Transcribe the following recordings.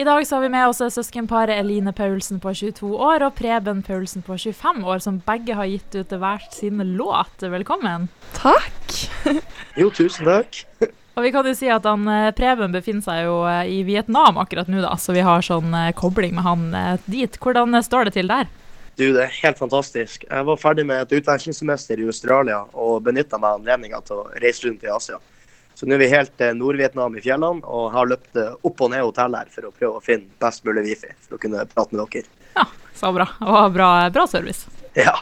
I dag så har vi med oss søskenparet Eline Paulsen på 22 år og Preben Paulsen på 25 år, som begge har gitt ut hvert sin låt. Velkommen. Takk. jo, tusen takk. Og vi kan jo si at han, eh, Preben befinner seg jo eh, i Vietnam akkurat nå, da, så vi har sånn eh, kobling med han dit. Hvordan står det til der? Du, Det er helt fantastisk. Jeg var ferdig med et utvekslingssemester i Australia og benytta meg av anledninga til å reise rundt i Asia. Så nå er vi helt til Nord-Vietnam i fjellene og har løpt opp og ned hotell her for å prøve å finne best mulig wifi for å kunne prate med dere. Ja, så bra. Og bra, bra service. Ja.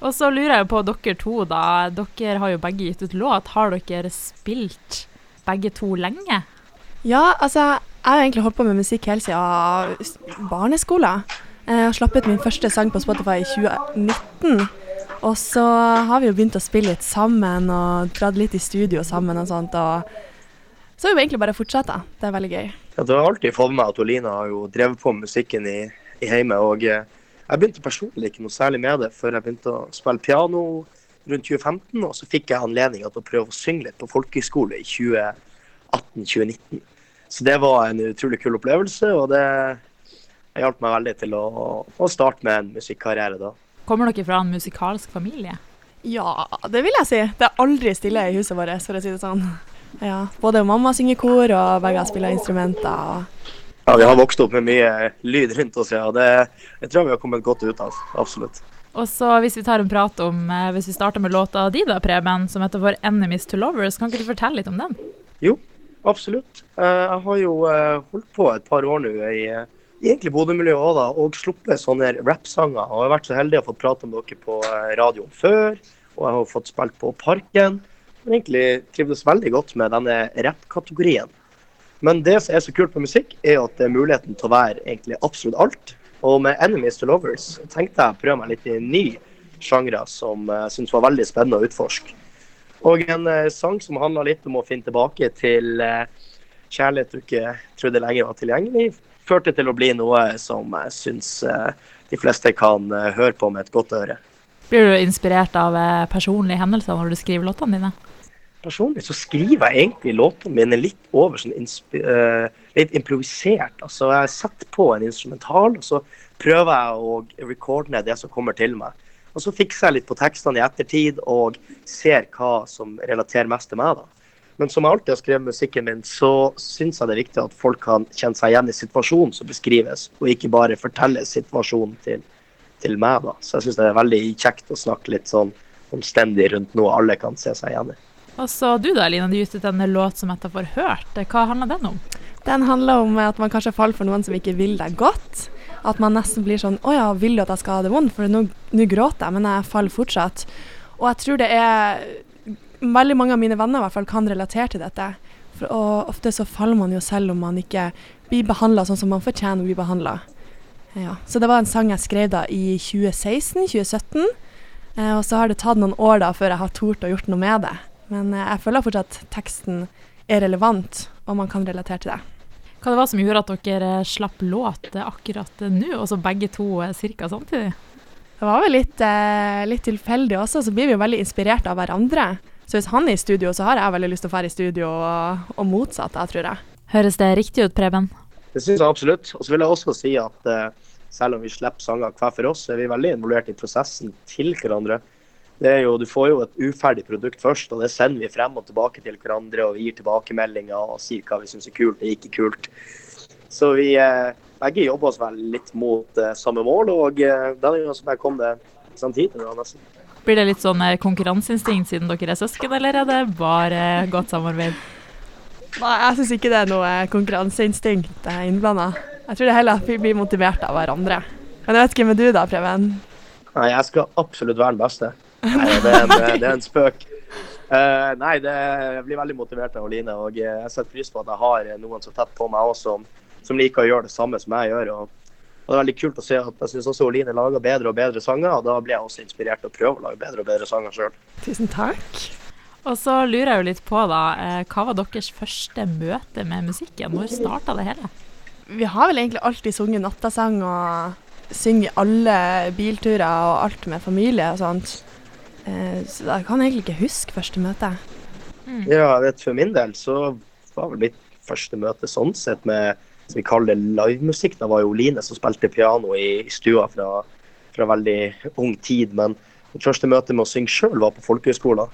Og så lurer jeg på dere to, da. Dere har jo begge gitt ut låt. Har dere spilt begge to lenge? Ja, altså jeg har egentlig holdt på med musikk helt siden barneskolen. Jeg har slappet min første sang på Spotify i 2019. Og så har vi jo begynt å spille litt sammen og dratt litt i studio sammen og sånt. Og så har vi egentlig bare fortsatt. Det er veldig gøy. Ja, Du har alltid fått med at Olina har jo drevet på musikken i, i hjemme. Og eh, jeg begynte personlig ikke noe særlig med det før jeg begynte å spille piano rundt 2015. Og så fikk jeg anledning til å prøve å synge litt på folkehøyskole i 2018-2019. Så det var en utrolig kul opplevelse, og det hjalp meg veldig til å, å starte med en musikkarriere da. Kommer dere fra en musikalsk familie? Ja, det vil jeg si. Det er aldri stille i huset vårt, for å si det sånn. Ja, Både mamma synger kor, og begge spiller instrumenter. Ja, Vi har vokst opp med mye lyd rundt oss, ja. Det, jeg tror vi har kommet godt ut av. Absolutt. Og så Hvis vi tar en prat om, eh, hvis vi starter med låta di, da, Preben, som heter For Enemies to Lovers, kan ikke du fortelle litt om den? Jo, absolutt. Eh, jeg har jo eh, holdt på et par år nå i egentlig Bodø-miljøet òg, da, og sluppet sånne rappsanger. Og jeg har vært så heldig å få prate med dere på eh, radioen før, og jeg har fått spilt på Parken. Men egentlig trivdes veldig godt med denne rappkategorien. Men det som er så kult med musikk, er at det er muligheten til å være egentlig absolutt alt. Og med 'Enemies to Lovers' tenkte jeg å prøve meg litt i en ny sjangre som jeg syns var veldig spennende å utforske. Og en uh, sang som handla litt om å finne tilbake til kjærlighet du ikke trodde lenger var tilgjengelig førte til å bli noe som jeg syns eh, de fleste kan eh, høre på med et godt øre. Blir du inspirert av eh, personlige hendelser når du skriver låtene dine? Personlig så skriver jeg egentlig låtene mine litt over sånn litt improvisert. Altså jeg setter på en instrumental, og så prøver jeg å recorde ned det som kommer til meg. Og så fikser jeg litt på tekstene i ettertid og ser hva som relaterer mest til meg. da. Men som jeg alltid har skrevet musikken min, så syns jeg det er viktig at folk kan kjenne seg igjen i situasjonen som beskrives, og ikke bare fortelle situasjonen til, til meg. da. Så jeg syns det er veldig kjekt å snakke litt sånn omstendig rundt noe alle kan se seg igjen i. Og så du da, Line, du gitt ut en låt som heter Forhørt. Hva handler den om? Den handler om at man kanskje faller for noen som ikke vil deg godt. At man nesten blir sånn Å ja, vil du at jeg skal ha det vondt? For nå, nå gråter jeg, men jeg faller fortsatt. Og jeg tror det er veldig mange av mine venner i hvert fall kan relatere til dette. For, og ofte så faller man jo selv om man ikke blir behandla sånn som man fortjener å bli behandla. Ja. Så det var en sang jeg skrev da i 2016-2017. Eh, og så har det tatt noen år da før jeg har tort å gjort noe med det. Men eh, jeg føler fortsatt at teksten er relevant, og man kan relatere til det. Hva det var som gjorde at dere slapp låt akkurat nå, og så begge to cirka ca. samtidig? Det var vel litt, eh, litt tilfeldig også, så blir vi jo veldig inspirert av hverandre. Så hvis han er i studio, så har jeg veldig lyst til å være i studio, og, og motsatt, jeg tror jeg. Høres det riktig ut, Preben? Det syns jeg absolutt. Og så vil jeg også si at uh, selv om vi slipper sanger hver for oss, så er vi veldig involvert i prosessen til hverandre. Jo, du får jo et uferdig produkt først, og det sender vi frem og tilbake til hverandre. Og vi gir tilbakemeldinger og sier hva vi syns er kult og ikke kult. Så vi uh, begge jobber oss vel litt mot uh, samme mål, og denne gangen som jeg kom det samtidig. Da, nesten. Blir det litt sånn eh, konkurranseinstinkt siden dere er søsken, eller er det bare godt samarbeid? Nei, jeg syns ikke det er noe konkurranseinstinkt innblanda. Jeg tror det heller at vi blir motivert av hverandre. Men jeg vet ikke med du da, Preben? Nei, jeg skal absolutt være den beste. Nei, det, er en, det er en spøk. Uh, nei, det, jeg blir veldig motivert av Oline. Og jeg setter pris på at jeg har noen så tett på meg også, som, som liker å gjøre det samme som jeg gjør. Og og det er veldig kult å se at jeg syns også Oline lager bedre og bedre sanger, og da blir jeg også inspirert til å prøve å lage bedre og bedre sanger sjøl. Tusen takk. Og så lurer jeg jo litt på, da, eh, hva var deres første møte med musikken? Når starta det hele? Vi har vel egentlig alltid sunget nattasang og synger alle bilturer og alt med familie og sånt. Eh, så jeg kan egentlig ikke huske første møte. Mm. Ja, jeg vet for min del så var vel mitt første møte sånn sett med vi kaller det livemusikk. Da var jo Line som spilte piano i, i stua fra, fra veldig ung tid. Men mitt første møte med å synge sjøl var på folkehøyskolen.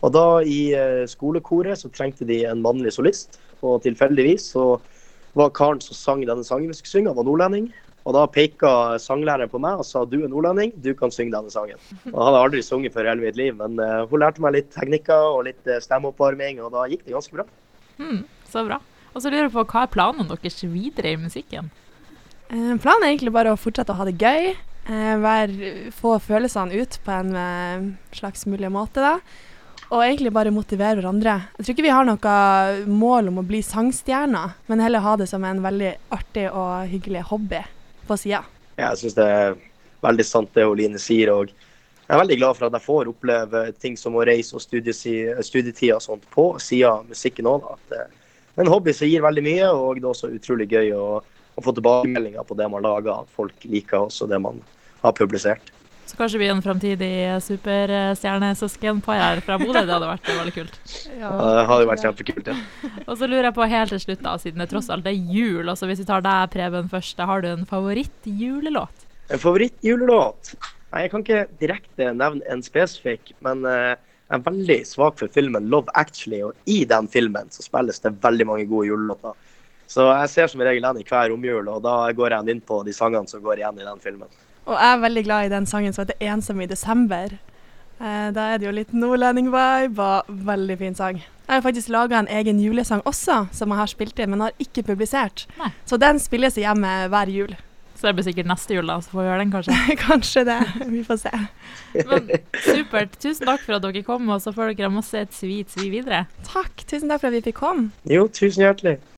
Og da i eh, skolekoret så trengte de en mannlig solist. Og tilfeldigvis så var karen som sang denne sangen vi skulle synge, var nordlending. Og da peka sanglæreren på meg og sa du er nordlending, du kan synge denne sangen. Og han hadde aldri sunget før i hele mitt liv, men uh, hun lærte meg litt teknikker og litt uh, stemmeoppvarming, og da gikk det ganske bra. Mm, så bra. Og så lurer jeg på, hva er planene deres videre i musikken? Eh, planen er egentlig bare å fortsette å ha det gøy. Eh, vær, få følelsene ut på en eh, slags mulig måte, da. Og egentlig bare motivere hverandre. Jeg tror ikke vi har noe mål om å bli sangstjerner, men heller ha det som en veldig artig og hyggelig hobby på sida. Jeg syns det er veldig sant det Line sier. og jeg er veldig glad for at jeg får oppleve ting som å reise og studietida og sånt på sida av musikken òg. Det er en hobby som gir veldig mye, og det er også utrolig gøy å, å få tilbakemeldinger på det man lager. At folk liker også det man har publisert. Så kanskje vi er en framtidig superstjernesøskenpar her fra Bodø. Det hadde vært veldig kult. Ja, det hadde vært kjempekult, ja. og så lurer jeg på helt til slutt, da, siden det tross alt er jul. Altså Hvis vi tar deg, Preben, først. Har du en favorittjulelåt? En favorittjulelåt? Nei, Jeg kan ikke direkte nevne en spesifikk, men uh, jeg er veldig svak for filmen 'Love Actually'. Og i den filmen så spilles det veldig mange gode julelåter. Så jeg ser som regel den i hver romjul, og da går jeg inn på de sangene som går igjen i den filmen. Og jeg er veldig glad i den sangen som heter 'Ensom i desember'. Eh, da er det jo litt nordlending-vibe og veldig fin sang. Jeg har faktisk laga en egen julesang også, som jeg har spilt inn, men har ikke publisert. Nei. Så den spilles hjemme hver jul. Så det blir sikkert neste jul, da, så får vi gjøre den, kanskje. kanskje det. Vi får se. Men Supert. Tusen takk for at dere kom, og så får dere masse et svi svi videre. Takk. Tusen takk for at vi fikk komme. Jo, tusen hjertelig.